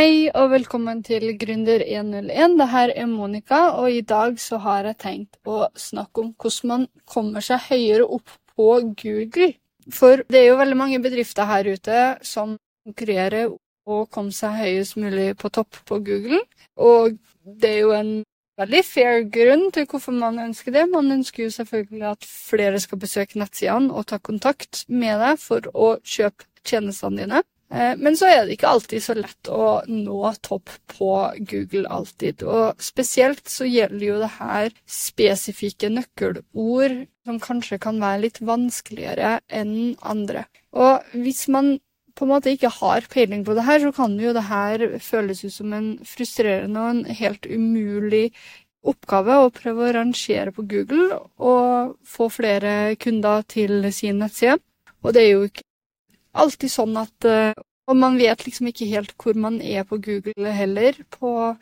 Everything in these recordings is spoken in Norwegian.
Hei og velkommen til Gründer 101. Det her er Monica, og i dag så har jeg tenkt å snakke om hvordan man kommer seg høyere opp på Google. For det er jo veldig mange bedrifter her ute som konkurrerer og komme seg høyest mulig på topp på Google. Og det er jo en veldig fair grunn til hvorfor man ønsker det. Man ønsker jo selvfølgelig at flere skal besøke nettsidene og ta kontakt med deg for å kjøpe tjenestene dine. Eh, men så er det ikke alltid så lett å nå topp på Google alltid. Og spesielt så gjelder jo det her spesifikke nøkkelord som kanskje kan være litt vanskeligere enn andre. Og hvis man på en måte ikke har peiling på det her, så kan jo det her føles ut som en frustrerende og en helt umulig oppgave å prøve å rangere på Google og få flere kunder til sin nettside. Og det er jo ikke alltid sånn at uh, Og man vet liksom ikke helt hvor man er på Google heller på,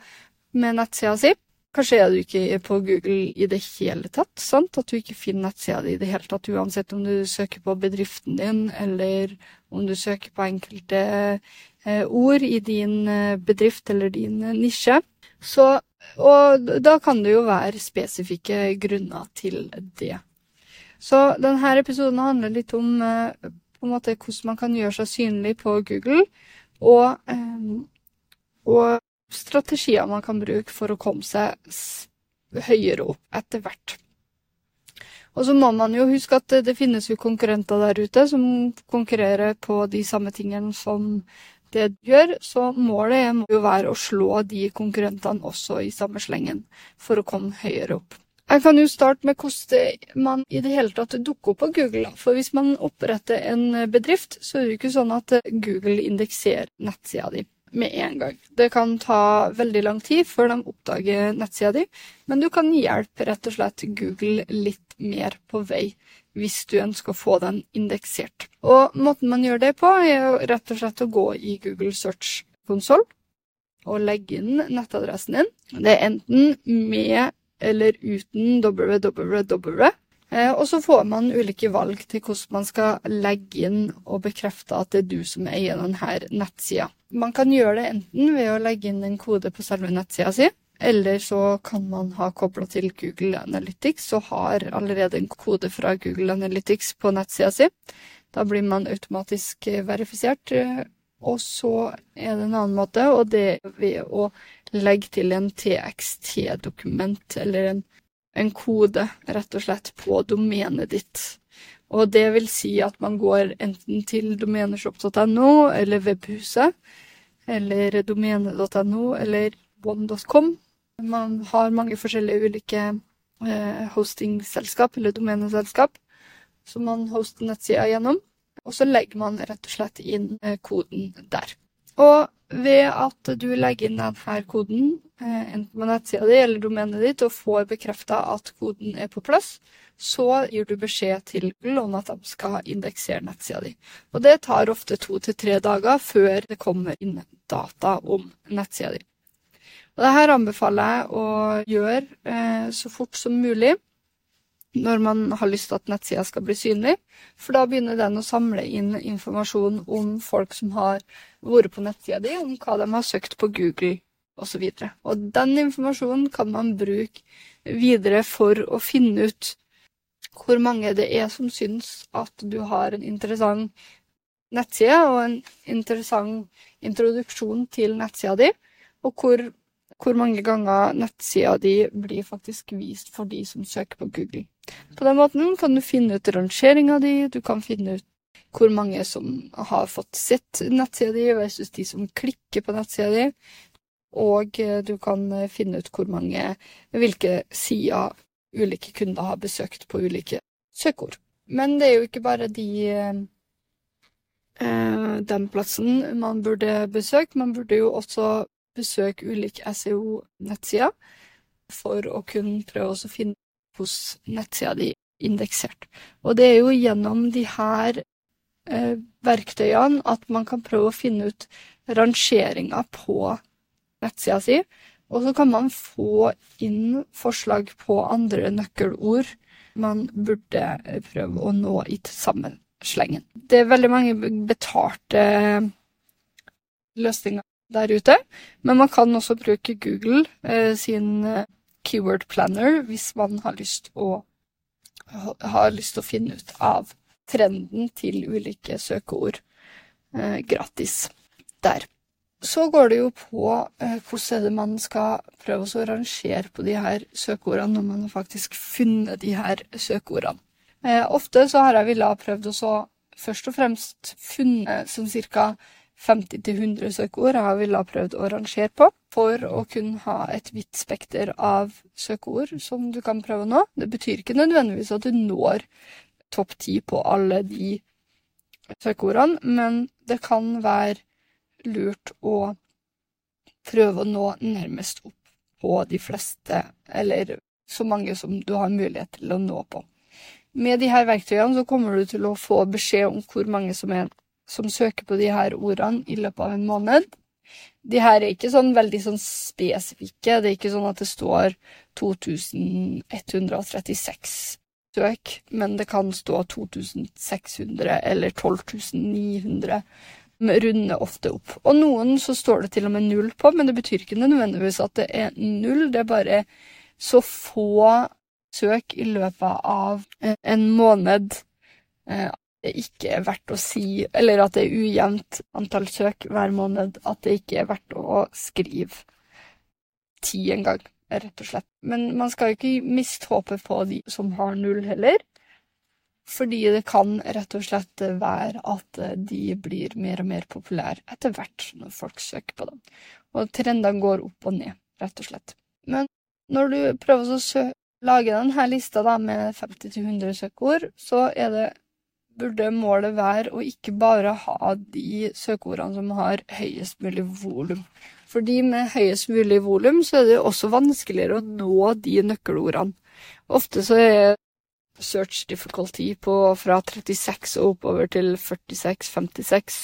med nettsida si. Kanskje er du ikke på Google i det hele tatt, sant? At du ikke finner nettsida di i det hele tatt, uansett om du søker på bedriften din, eller om du søker på enkelte uh, ord i din uh, bedrift eller din nisje. Så, og da kan det jo være spesifikke grunner til det. Så denne episoden handler litt om på en måte hvordan man kan gjøre seg synlig på Google, og, um, og strategier man kan bruke for å komme seg høyere opp etter hvert. Og så må man jo huske at det finnes jo konkurrenter der ute som konkurrerer på de samme tingene som det du gjør, så målet må jo være å slå de konkurrentene også i samme slengen for å komme høyere opp. Jeg kan jo starte med hvordan man i det hele tatt dukker opp på Google. For hvis man oppretter en bedrift, så er det jo ikke sånn at Google indekserer nettsida di med en gang. Det kan ta veldig lang tid før de oppdager nettsida di, men du kan hjelpe rett og slett Google litt mer på vei hvis du ønsker å få den indeksert. Og måten man gjør det på, er rett og slett å gå i Google Search konsoll og legge inn nettadressen din. Det er enten med eller uten www. Eh, og så får man ulike valg til hvordan man skal legge inn og bekrefte at det er du som eier denne nettsida. Man kan gjøre det enten ved å legge inn en kode på selve nettsida si, eller så kan man ha kobla til Google Analytics og har allerede en kode fra Google Analytics på nettsida si. Da blir man automatisk verifisert. Og så er det en annen måte, og det er ved å legge til en TXT-dokument, eller en, en, kode, rett og slett, på domenet ditt. Og det vil si at man går enten til domeneshop.no eller Webhuset, eller domene.no eller one.com. Man har mange forskjellige ulike eh, hostingselskap, eller domeneselskap, som man hoster nettsida gjennom. Og så legger man rett og slett inn eh, koden der. Og ved at du legger inn denne koden, eh, enten på nettsida di eller domenet ditt, og får bekrefta at koden er på plass, så gir du beskjed til Google om at de skal indeksere nettsida di. Og det tar ofte to til tre dager før det kommer inn data om nettsida di. Og det her anbefaler jeg å gjøre eh, så fort som mulig når man har lyst til at nettsida skal bli synlig, for da begynner den å samle inn informasjon om folk som har vært på nettsida di, om hva de har søkt på Google osv. Og, så og den informasjonen kan man bruke videre for å finne ut hvor mange det er som syns at du har en interessant nettside og en interessant introduksjon til nettsida di, og hvor hvor mange ganger nettsida di blir faktisk vist for de som søker på Google. På den måten kan du finne ut rangeringa di, du kan finne ut hvor mange som har fått sett nettsida di versus de som klikker på nettsida di, og eh, du kan eh, finne ut hvor mange, hvilke sider ulike kunder har besøkt på ulike søkeord. Men det er jo ikke bare de eh, den plassen man burde besøke, man burde jo også besøke ulike SEO-nettsider for å kunne prøve å finne hvordan nettsida di indeksert. Og det er jo gjennom de her eh, verktøyene at man kan prøve å finne ut rangeringa på nettsida si, og så kan man få inn forslag på andre nøkkelord man burde prøve å nå i sammenslengen. Det er veldig mange betalte løsninger der ute. Men man kan også bruke Google eh, sin eh, keyword planner hvis man har lyst, å, har lyst til å finne ut av trenden til ulike søkeord eh, gratis der. Så går det jo på eh, hvordan man skal prøve å rangere på de her søkeordene når man har faktisk funnet de her søkeordene. Eh, ofte så har jeg villet prøvd å først og fremst funnet sånn ca. 50-100 søkeord jeg ville ha prøvd å rangere på, for å kunne ha et vidt spekter av søkeord som du kan prøve å nå. Det betyr ikke nødvendigvis at du når topp ti på alle de søkeordene, men det kan være lurt å prøve å nå nærmest opp på de fleste, eller så mange som du har mulighet til å nå på. Med disse verktøyene så kommer du til å få beskjed om hvor mange som, er, som søker på de her ordene i løpet av en måned. De her er ikke sånn veldig sånn spesifikke. Det er ikke sånn at det står 2136 søk, men det kan stå 2600 eller 12900 runder ofte opp. Og noen så står det til og med null på, men det betyr ikke nødvendigvis at det er null. Det er bare så få søk i løpet av en måned eh, det ikke er verdt å si Eller at det er ujevnt antall søk hver måned. At det ikke er verdt å skrive ti en gang, rett og slett. Men man skal ikke miste håpet på de som har null, heller. Fordi det kan rett og slett være at de blir mer og mer populære etter hvert når folk søker på dem. Og trendene går opp og ned, rett og slett. Men når du prøver å lage denne lista da, med 50-100 søkeord, så er det burde målet være å ikke bare ha de søkeordene som har høyest mulig volum. Fordi med høyest mulig volum så er det også vanskeligere å nå de nøkkelordene. Ofte så er search difficulty på fra 36 og oppover til 46, 56,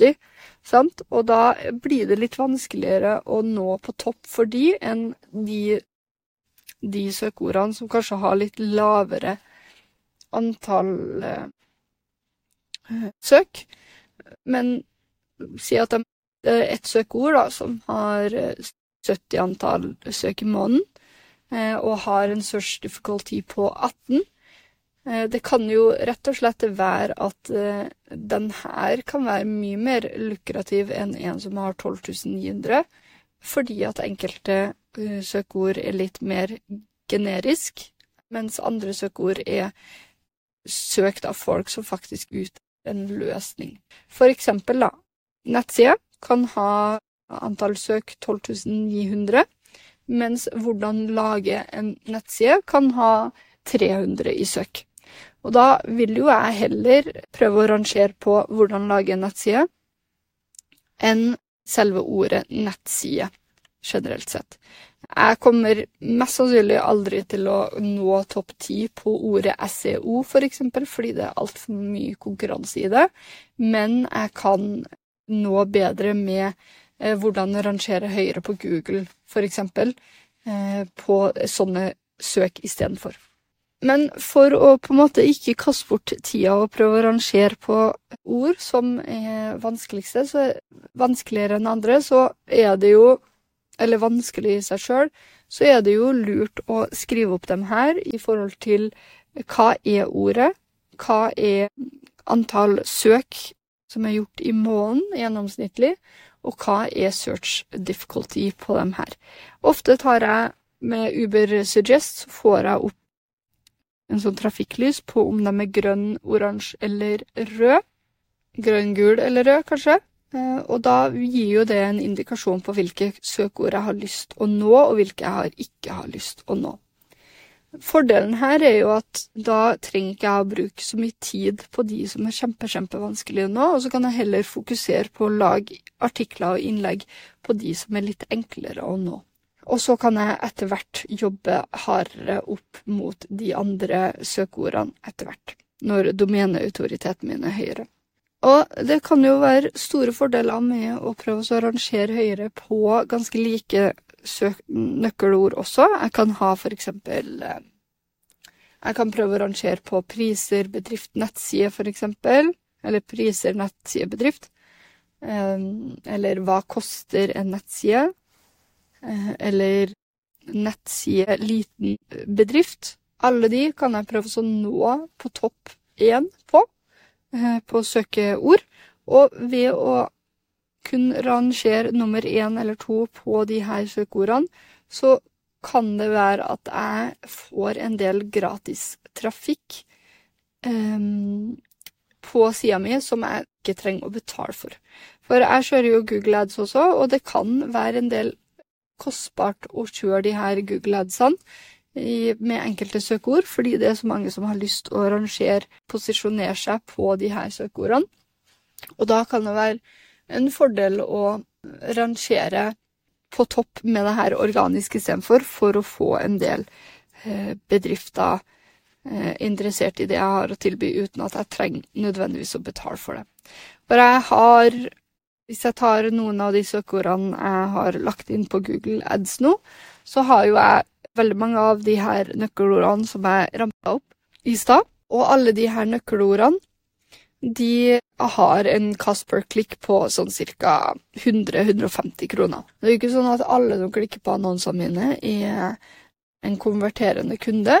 70. Sant? Og da blir det litt vanskeligere å nå på topp for de enn de, de søkeordene som kanskje har litt lavere antall eh, søk. Men si at det er ett søkeord da, som har 70 eh, antall søk i måneden, eh, og har en search difficulty på 18, Eh, det kan jo rett og slett være at den her kan være mye mer lukrativ enn en som har 12.900, fordi at enkelte søkeord er litt mer generisk, mens andre søkeord er søkt av folk som faktisk ut en løsning. For eksempel, da, nettside kan ha antall søk 12.900, mens hvordan lage en nettside kan ha 300 i søk. Og da vil jo jeg heller prøve å rangere på hvordan lage en nettside, enn selve ordet nettside, generelt sett. Jeg kommer mest sannsynlig aldri til å nå topp ti på ordet SEO, for eksempel, fordi det er altfor mye konkurranse i det, men jeg kan nå bedre med eh, hvordan rangere høyere på Google, eksempel, eh, på sånne søk istedenfor. Men for å på en måte ikke kaste bort tida og prøve å rangere på ord som er vanskeligste, så er vanskeligere enn andre, så er det jo Eller vanskelig i seg sjøl, så er det jo lurt å skrive opp dem her i forhold til hva er ordet, hva er antall søk som er gjort i måneden gjennomsnittlig, og hva er search difficulty på dem her. Ofte tar jeg med Uber Suggest, så får jeg opp en sånn trafikklys på om de er grønn, oransje eller rød. Grønn, gul eller rød, kanskje. Eh, og da gir jo det en indikasjon på hvilke søkeord jeg har lyst å nå, og hvilke jeg ikke har lyst å nå. Fordelen her er jo at da trenger ikke jeg å bruke så mye tid på de som er kjempe, kjempevanskelige nå, og så kan jeg heller fokusere på å lage artikler og innlegg på de som er litt enklere å nå. Og så kan jeg etter hvert jobbe hardere opp mot de andre søkeordene etter hvert, når domeneautoriteten min er høyere. Og det kan jo være store fordeler med å prøve å rangere høyere på ganske like nøkkelord også. Jeg kan ha for eksempel eh, Jeg kan prøve å rangere på priser, bedrift, nettside, for eksempel. Eller priser, nettside, bedrift. eller hva koster en nettside? Eller nettside liten bedrift. Alle de kan jeg prøve å nå på topp én på, på søkeord. Og ved å kun rangere nummer én eller to på de her søkeordene, så kan det være at jeg får en del gratis trafikk um, på sida mi som jeg ikke trenger å betale for. For jeg kjører jo Google Ads også, og det kan være en del kostbart å kjøre de her Google Adsene med enkelte søkeord, fordi det er så mange som har lyst å rangere, posisjonere seg på de her søkeordene. Og da kan det være en fordel å rangere på topp med det her organiske istedenfor, for å få en del eh, bedrifter eh, interessert i det jeg har å tilby, uten at jeg trenger nødvendigvis å betale for det. For jeg har Hvis jeg tar noen av de søkeordene jeg har lagt inn på Google Ads nå, så har jo jeg veldig mange av de her nøkkelordene som jeg rampa opp i stad. Og alle de her nøkkelordene de har en kast per klikk på sånn ca. 100-150 kroner. Det er jo ikke sånn at alle som klikker på annonsene mine, er en konverterende kunde.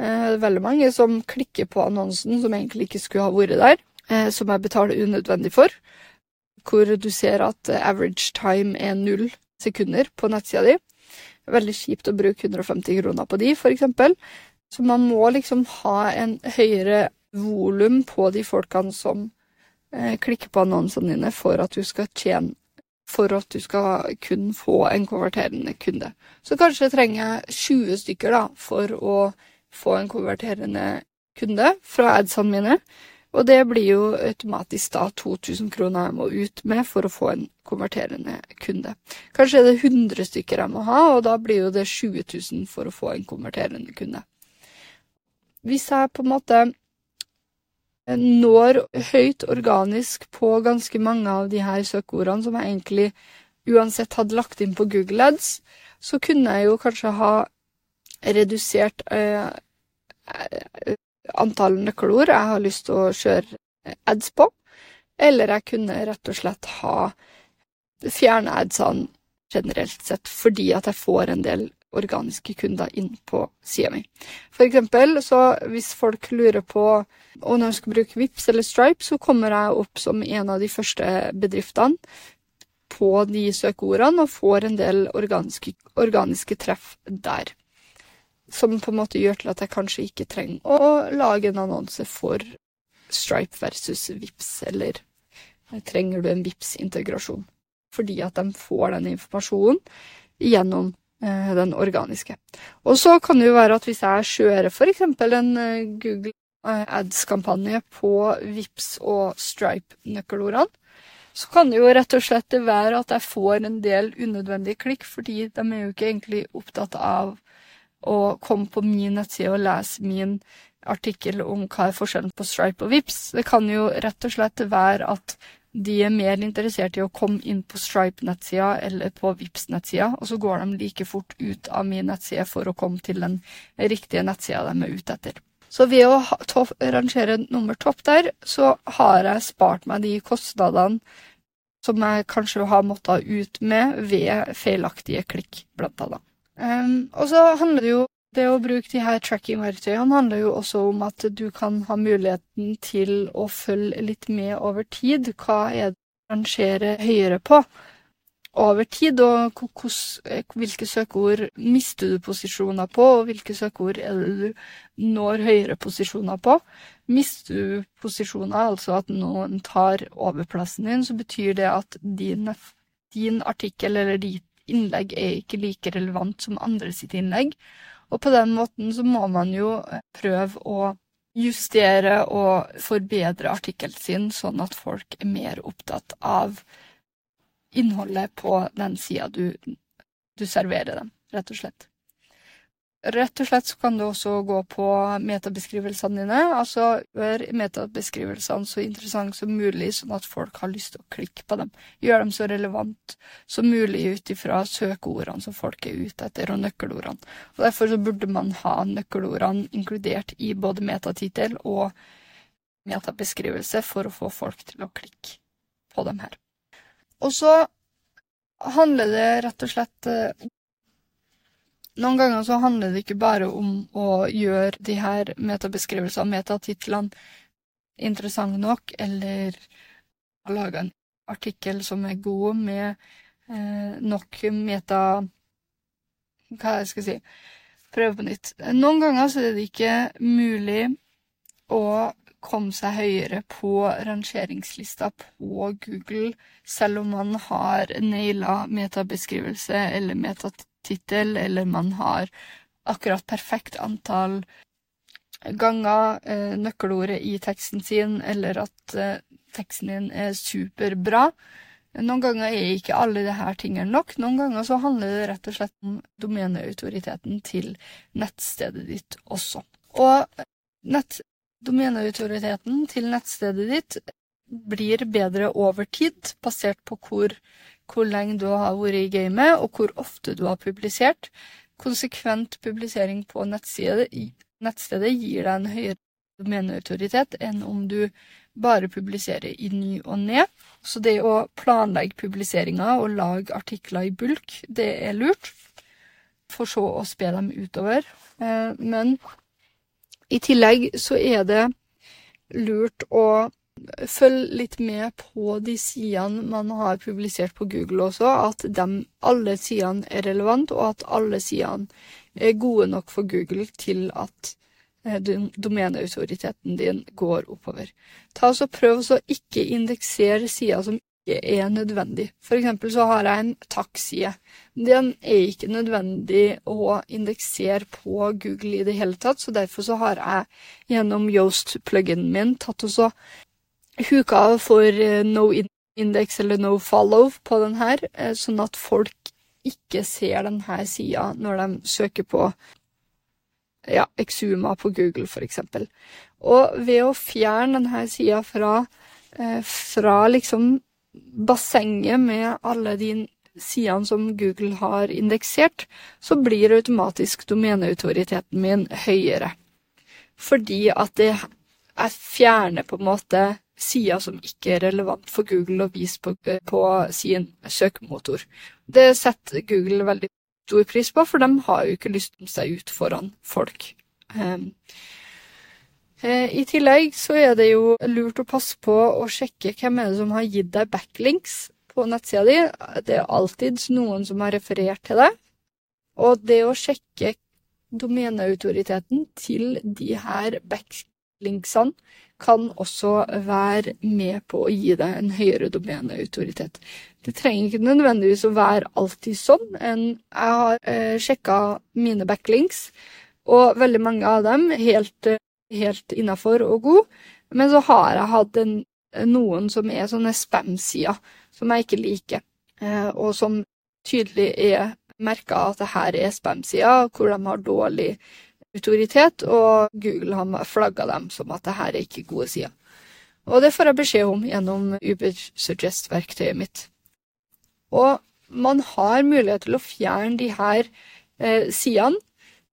Eh, det er veldig mange som klikker på annonsen som egentlig ikke skulle ha vært der, eh, som jeg betaler unødvendig for. Hvor du ser at average time er null sekunder på nettsida di. Veldig kjipt å bruke 150 kroner på de, eksempel. Så man må liksom ha en høyere volum på de folkene som eh, klikker på annonsene dine for at du skal tjene for at du skal kun få en konverterende kunde. Så kanskje trenger jeg 20 stykker da, for å få en konverterende kunde fra adsene mine. Og det blir jo automatisk da 2000 kroner jeg må ut med for å få en konverterende kunde. Kanskje er det 100 stykker jeg må ha, og da blir jo det 20 000 for å få en konverterende kunde. Hvis jeg på en måte når høyt organisk på ganske mange av de her søkeordene som jeg egentlig uansett hadde lagt inn på Google Ads, så kunne jeg jo kanskje ha redusert eh, antall nøkkelord jeg har lyst til å kjøre ads på, eller jeg kunne rett og slett ha fjerna adsene generelt sett, fordi at jeg får en del organiske kunder inn på sida mi. For eksempel, så hvis folk lurer på om de skal bruke Vips eller Stripe, så kommer jeg opp som en av de første bedriftene på de søkeordene og får en del organiske, organiske treff der. Som på en måte gjør til at jeg kanskje ikke trenger å lage en annonse for Stripe versus Vips, eller trenger du en Vips-integrasjon? Fordi at de får den informasjonen gjennom Eh, den organiske. Og så kan det jo være at hvis jeg kjører f.eks. en eh, Google eh, Ads-kampanje på Vips og Stripe-nøkkelordene, så kan det jo rett og slett være at jeg får en del unødvendige klikk, fordi de er jo ikke egentlig opptatt av å komme på min nettside og lese min artikkel om hva er forskjellen på Stripe og Vips. Det kan jo rett og slett være at de er mer interessert i å komme inn på Stripe-nettsida eller på vips nettsida og så går de like fort ut av min nettside for å komme til den riktige nettsida de er ute etter. Så ved å rangere nummer topp der, så har jeg spart meg de kostnadene som jeg kanskje har måttet ut med ved feilaktige klikk, blant annet. Um, og så handler det jo det å bruke de her tracking-verktøyene handler jo også om at du kan ha muligheten til å følge litt med over tid. Hva er det du rangerer høyere på over tid, og hvilke søkeord mister du posisjoner på, og hvilke søkeord er det du når høyere posisjoner på. Mister du posisjoner, altså at noen tar overplassen din, så betyr det at din, din artikkel eller ditt innlegg er ikke like relevant som andre sitt innlegg. Og på den måten så må man jo eh, prøve å justere og forbedre artikkelen sin, sånn at folk er mer opptatt av innholdet på den sida du, du serverer dem, rett og slett. Rett og slett så kan du også gå på metabeskrivelsene dine. Altså gjør metabeskrivelsene så interessante som mulig, sånn at folk har lyst til å klikke på dem. Gjør dem så relevant som mulig ut ifra søkeordene som folk er ute etter, og nøkkelordene. Og Derfor så burde man ha nøkkelordene inkludert i både metatittel og metabeskrivelse for å få folk til å klikke på dem her. Og så handler det rett og slett eh, Noen ganger så handler det ikke bare om å gjøre de her metabeskrivelsene, metatitlene, interessante nok, eller å lage en artikkel som er god med eh, nok meta... Hva jeg skal si? Prøve på nytt. Noen ganger så er det ikke mulig å komme seg høyere på rangeringslista på Google, selv om man har naila metabeskrivelse eller metatittel, eller man har akkurat perfekt antall ganger eh, nøkkelordet i teksten sin, eller at eh, teksten din er superbra. Noen ganger er ikke alle disse tingene nok. Noen ganger så handler det rett og slett om domeneautoriteten til nettstedet ditt også. Og nett, domeneautoriteten til nettstedet ditt blir bedre over tid, basert på hvor, hvor lenge du har vært i gamet, og hvor ofte du har publisert. Konsekvent publisering på nettstedet, nettstedet gir deg en høyere domeneautoritet enn om du bare publiserer i ny og ned. Så det å planlegge publiseringer og lage artikler i bulk, det er lurt. For så å spe dem utover. Eh, men i tillegg så er det lurt å følge litt med på de sidene man har publisert på Google også, at de, alle sidene er relevant, og at alle sidene er gode nok for Google til at eh, domeneautoriteten din går oppover. Ta så Prøv å ikke indeksere sider som ikke er nødvendig. For eksempel så har jeg en takkside. Den er ikke nødvendig å indeksere på Google i det hele tatt, så derfor så har jeg gjennom Yoast-pluginen min tatt og huka for eh, no index eller no follow på den her, eh, sånn at folk ikke ser denne sida når de søker på ja, Exuma på Google, eksempel. Og ved å fjerne denne sida fra, eh, fra liksom bassenget med alle de sidene som Google har indeksert, så blir automatisk domeneautoriteten min høyere. Fordi at det jeg fjerner på en måte sider som ikke er relevant for Google å vise på, på sin søkemotor. Det setter Google veldig stor pris på, for de har jo ikke lyst til å seg ut foran folk. Um, I tillegg så er det jo lurt å passe på å sjekke hvem er det som har gitt deg backlinks på nettsida di. Det er alltid noen som har referert til det. Og det å sjekke domeneautoriteten til de her backlinksene kan også være med på å gi deg en høyere domeneautoritet. Det trenger ikke nødvendigvis å være alltid sånn. Jeg har eh, sjekka mine backlinks, og veldig mange av dem helt eh, helt innafor og gode. Men så har jeg hatt en, noen som er sånne spam-sider, som jeg ikke liker, eh, og som tydelig er merka at det her er spam-sider, hvor de har dårlig autoritet, og Google har flagga dem som at det her er ikke gode sider. Og det får jeg beskjed om gjennom Ubersuggest-verktøyet mitt. Og man har mulighet til å fjerne de her eh, sidene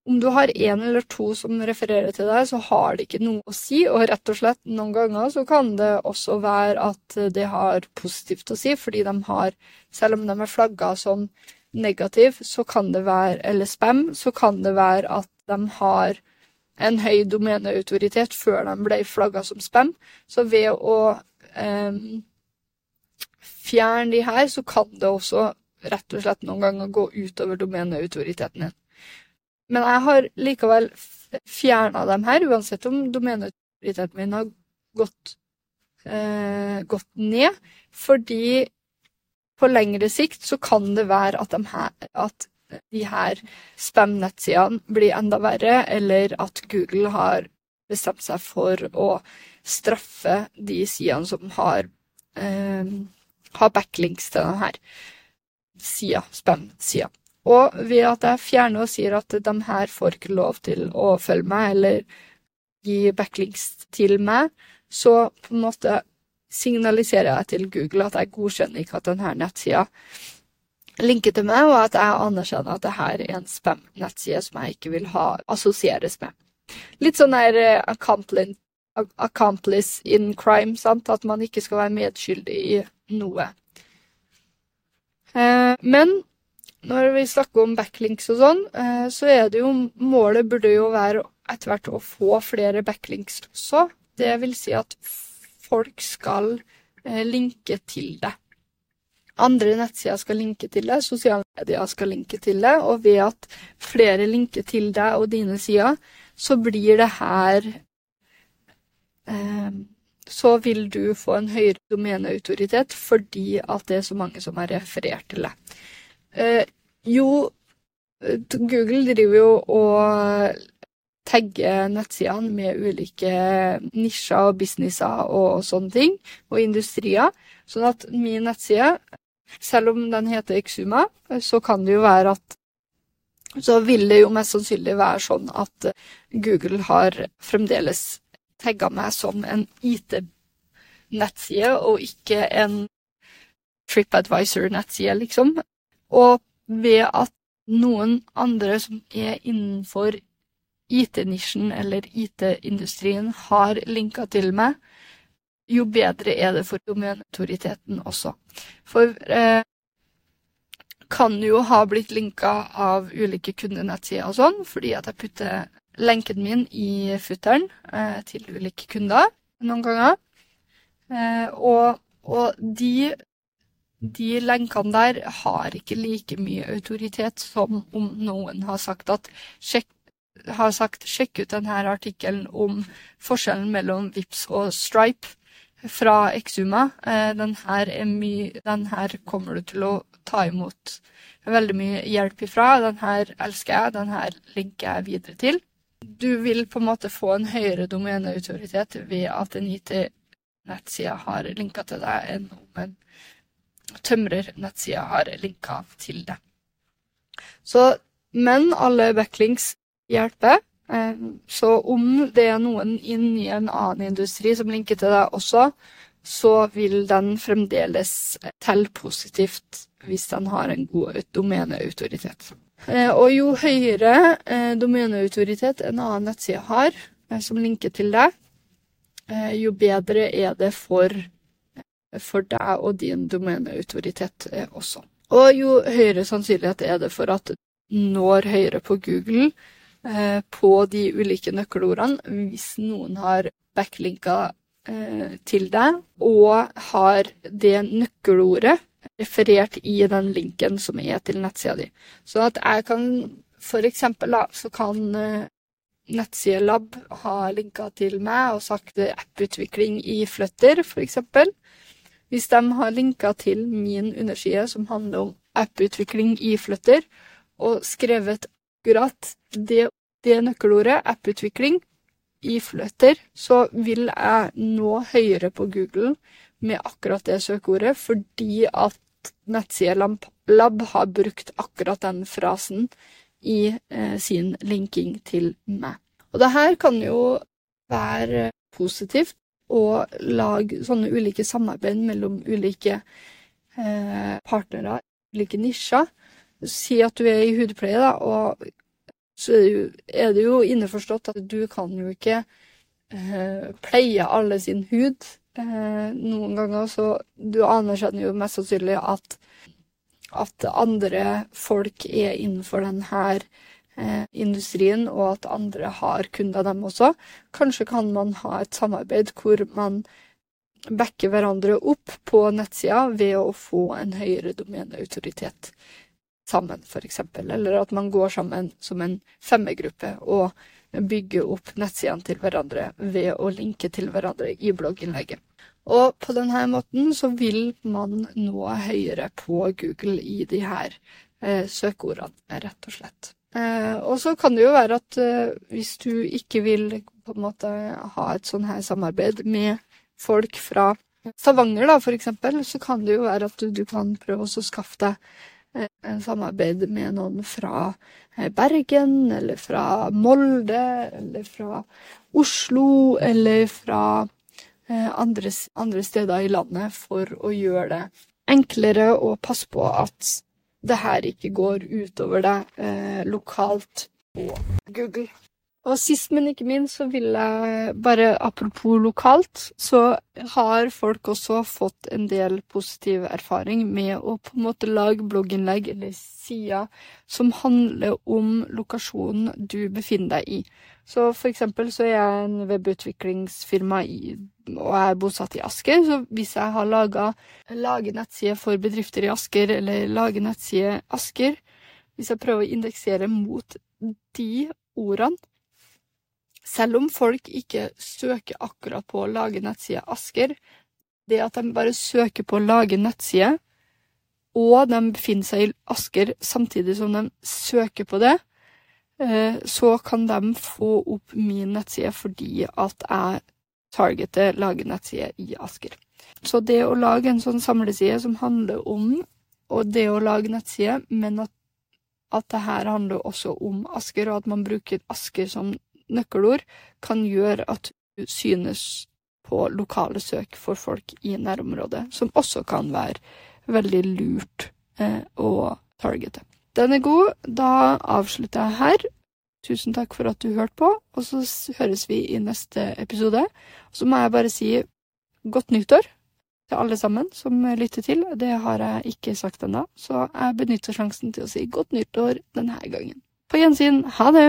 om du har én eller to som refererer til deg, så har det ikke noe å si, og rett og slett noen ganger så kan det også være at det har positivt å si, fordi de har, selv om de er flagga som negativ, så kan det være, eller spam, så kan det være at de har en høy domeneautoritet før de ble flagga som spam. Så ved å eh, fjerne de her, så kan det også rett og slett noen ganger gå utover domeneautoriteten din. Men jeg har likevel fjerna dem her, uansett om domeneautoriteten min har gått, eh, gått ned. Fordi på lengre sikt så kan det være at de her, at de her spam-nettsidene blir enda verre, eller at Google har bestemt seg for å straffe de sidene som har, eh, har backlinks til denne sida, spam-sida. Og ved at jeg fjerner og sier at de her får ikke lov til å følge meg eller gi backlinks til meg, så på en måte signaliserer jeg til Google at jeg godkjenner ikke at denne nettsida linker til meg, og at jeg anerkjenner at dette er en spam-nettside som jeg ikke vil ha assosieres med. Litt sånn der uh, accomplice in crime, sant? At man ikke skal være medskyldig i noe. Eh, men når vi snakker om backlinks og sånn, eh, så er det jo Målet burde jo være etter hvert å få flere backlinks også. Det vil si at folk skal eh, linke til det. Andre nettsider skal linke til det, sosiale medier skal linke til det, og ved at flere linker til deg og dine sider, så blir det her eh, Så vil du få en høyere domeneautoritet fordi at det er så mange som har referert til det. Eh, jo, Google driver jo og tagger nettsidene med ulike nisjer og businesser og sånne ting, og industrier. Sånn at min nettside, selv om den heter Exuma, så kan det jo være at så vil det jo mest sannsynlig være sånn at Google har fremdeles tagga meg som en IT-nettside, og ikke en TripAdvisor-nettside, liksom. Og ved at noen andre som er innenfor IT-nisjen eller IT-industrien har linka til meg, jo bedre er det for domenautoriteten også. For eh, kan jo ha blitt linka av ulike kundenettsider og sånn, fordi at jeg putter lenken min i futteren eh, til ulike kunder noen ganger. Eh, og, og de de lenkene der har ikke like mye autoritet som om noen har sagt at sjekk, har sagt, sjekk ut denne artikkelen om forskjellen mellom VIPS og Stripe fra Exuma. Denne den her, den her kommer du til å ta imot veldig mye hjelp ifra. Den her elsker jeg, den her linker jeg videre til. Du vil på en måte få en høyere domeneautoritet ved at en IT-nettside har linka til deg enn om en tømrer-nettside har linka til deg. Så, men alle backlinks hjelper. Eh, så om det er noen inn i en annen industri som linker til deg også, så vil den fremdeles telle positivt hvis den har en god domeneautoritet. Eh, og jo høyere eh, domeneautoritet en annen nettside har, som linker til deg, jo bedre er det for for deg og din domeneautoritet også. Og jo høyere sannsynlighet er det for at når høyere på Google på de ulike nøkkelordene hvis noen har backlinka eh, til deg og har det nøkkelordet referert i den linken som er til nettsida di. Så at jeg kan for eksempel så kan eh, Nettsidelab ha linka til meg og sagt apputvikling i Flutter, eksempel. Hvis de har linka til min underside som handler om apputvikling i Flutter, og skrevet akkurat det, det nøkkelordet, apputvikling, i Flutter, så vil jeg nå høyere på Google med akkurat det søkeordet, fordi at nettsida Lab har brukt akkurat den frasen i eh, sin linking til meg. Og det her kan jo være positivt og lage sånne ulike samarbeid mellom ulike eh, partnere, ulike nisjer. Si at du er i hudpleie, da, og så er det jo innforstått at du kan jo ikke eh, pleie alle sin hud. Eh, noen ganger så Du anerkjenner jo mest sannsynlig at, at andre folk er innenfor denne eh, industrien, og at andre har kunder, dem også. Kanskje kan man ha et samarbeid hvor man backer hverandre opp på nettsida ved å få en høyere domeneautoritet sammen, f.eks. Eller at man går sammen som en femmergruppe og bygger opp nettsidene til hverandre ved å linke til hverandre i blogginnlegget. Og på denne måten så vil man nå høyere på Google i de her eh, søkeordene, rett og slett. Eh, og så kan det jo være at eh, hvis du ikke vil på en måte ha et sånn her samarbeid med folk fra Stavanger, da, for eksempel, så kan det jo være at du, du kan prøve å skaffe deg samarbeid med noen fra eh, Bergen, eller fra Molde, eller fra Oslo, eller fra eh, andre, andre steder i landet, for å gjøre det enklere og passe på at det her ikke går utover deg eh, lokalt på Google. Og sist, men ikke minst, så vil jeg bare apropos lokalt, så har folk også fått en del positiv erfaring med å på en måte lage blogginnlegg eller sider som handler om lokasjonen du befinner deg i. Så for eksempel så er jeg en webutviklingsfirma i, og jeg er bosatt i Asker, så hvis jeg har laga nettside for bedrifter i Asker, eller lager nettside Asker, hvis jeg prøver å indeksere mot de ordene selv om folk ikke søker akkurat på å lage nettside Asker, det at de bare søker på å lage nettside, og de befinner seg i Asker samtidig som de søker på det, eh, så kan de få opp min nettside fordi at jeg targeter lager nettside i Asker. Så det å lage en sånn samleside som handler om og det å lage nettside, men at, at det her handler også om Asker, og at man bruker Asker som nøkkelord kan gjøre at du synes på lokale søk for folk i nærområdet, som også kan være veldig lurt eh, å targete. Den er god. Da avslutter jeg her. Tusen takk for at du hørte på, og så høres vi i neste episode. Så må jeg bare si godt nyttår til alle sammen som lytter til. Det har jeg ikke sagt ennå, så jeg benytter sjansen til å si godt nyttår denne gangen. På gjensyn. Ha det!